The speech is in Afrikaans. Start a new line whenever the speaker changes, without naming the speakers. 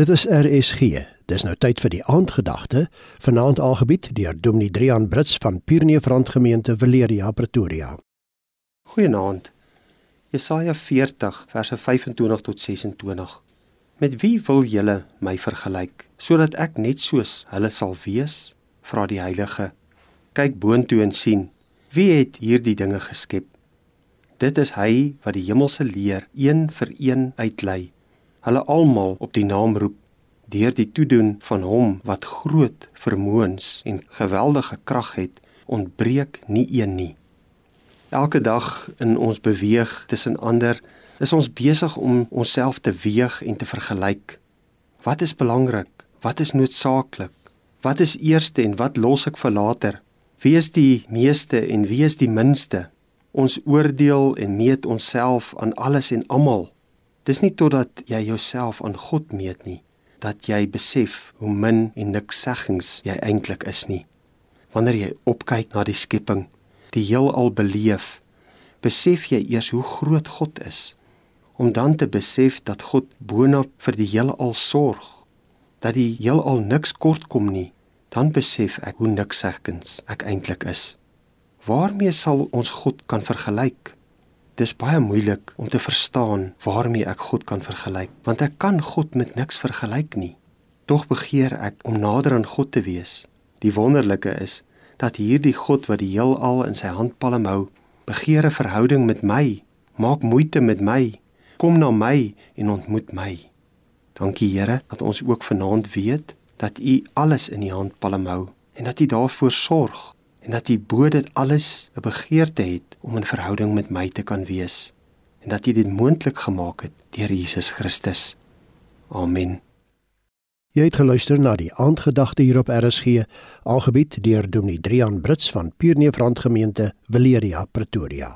Dit is RSG. Dis nou tyd vir die aandgedagte, vanaand aangebied deur Dominee Drian Brits van Pierneefrand Gemeente Valeria Pretoria.
Goeienaand. Jesaja 40 verse 25 tot 26. Met wie wil julle my vergelyk sodat ek net soos hulle sal wees? Vra die Heilige. Kyk boontoe en sien, wie het hierdie dinge geskep? Dit is hy wat die hemelse leer een vir een uitlei hulle almal op die naam roep deur die toedoen van hom wat groot vermoëns en geweldige krag het ontbreek nie een nie. Elke dag in ons beweeg tussen ander is ons besig om onsself te weeg en te vergelyk. Wat is belangrik? Wat is noodsaaklik? Wat is eerste en wat los ek vir later? Wie is die meeste en wie is die minste? Ons oordeel en meet onsself aan alles en almal Dis nie totdat jy jouself aan God meet nie dat jy besef hoe min en niks seggings jy eintlik is nie. Wanneer jy opkyk na die skepping, die heelal beleef, besef jy eers hoe groot God is om dan te besef dat God boonop vir die heelal sorg, dat die heelal niks kort kom nie, dan besef ek hoe niks seggings ek eintlik is. Waarmee sal ons God kan vergelyk? Dis baie moeilik om te verstaan waarmee ek God kan vergelyk, want ek kan God met niks vergelyk nie. Tog begeer ek om nader aan God te wees. Die wonderlike is dat hierdie God wat die heelal in sy handpalm hou, begeer 'n verhouding met my, maak moeite met my, kom na my en ontmoet my. Dankie Here dat ons ook vanaand weet dat U alles in U handpalm hou en dat U daarvoor sorg en dat U bo dit alles 'n begeerte het om 'n verhouding met my te kan wees en dat U dit moontlik gemaak het deur Jesus Christus. Amen.
Jy het geluister na die aandgedagte hier op RSG, aangebied deur Dominee Drian Brits van Pierneefrand Gemeente, Valeria, Pretoria.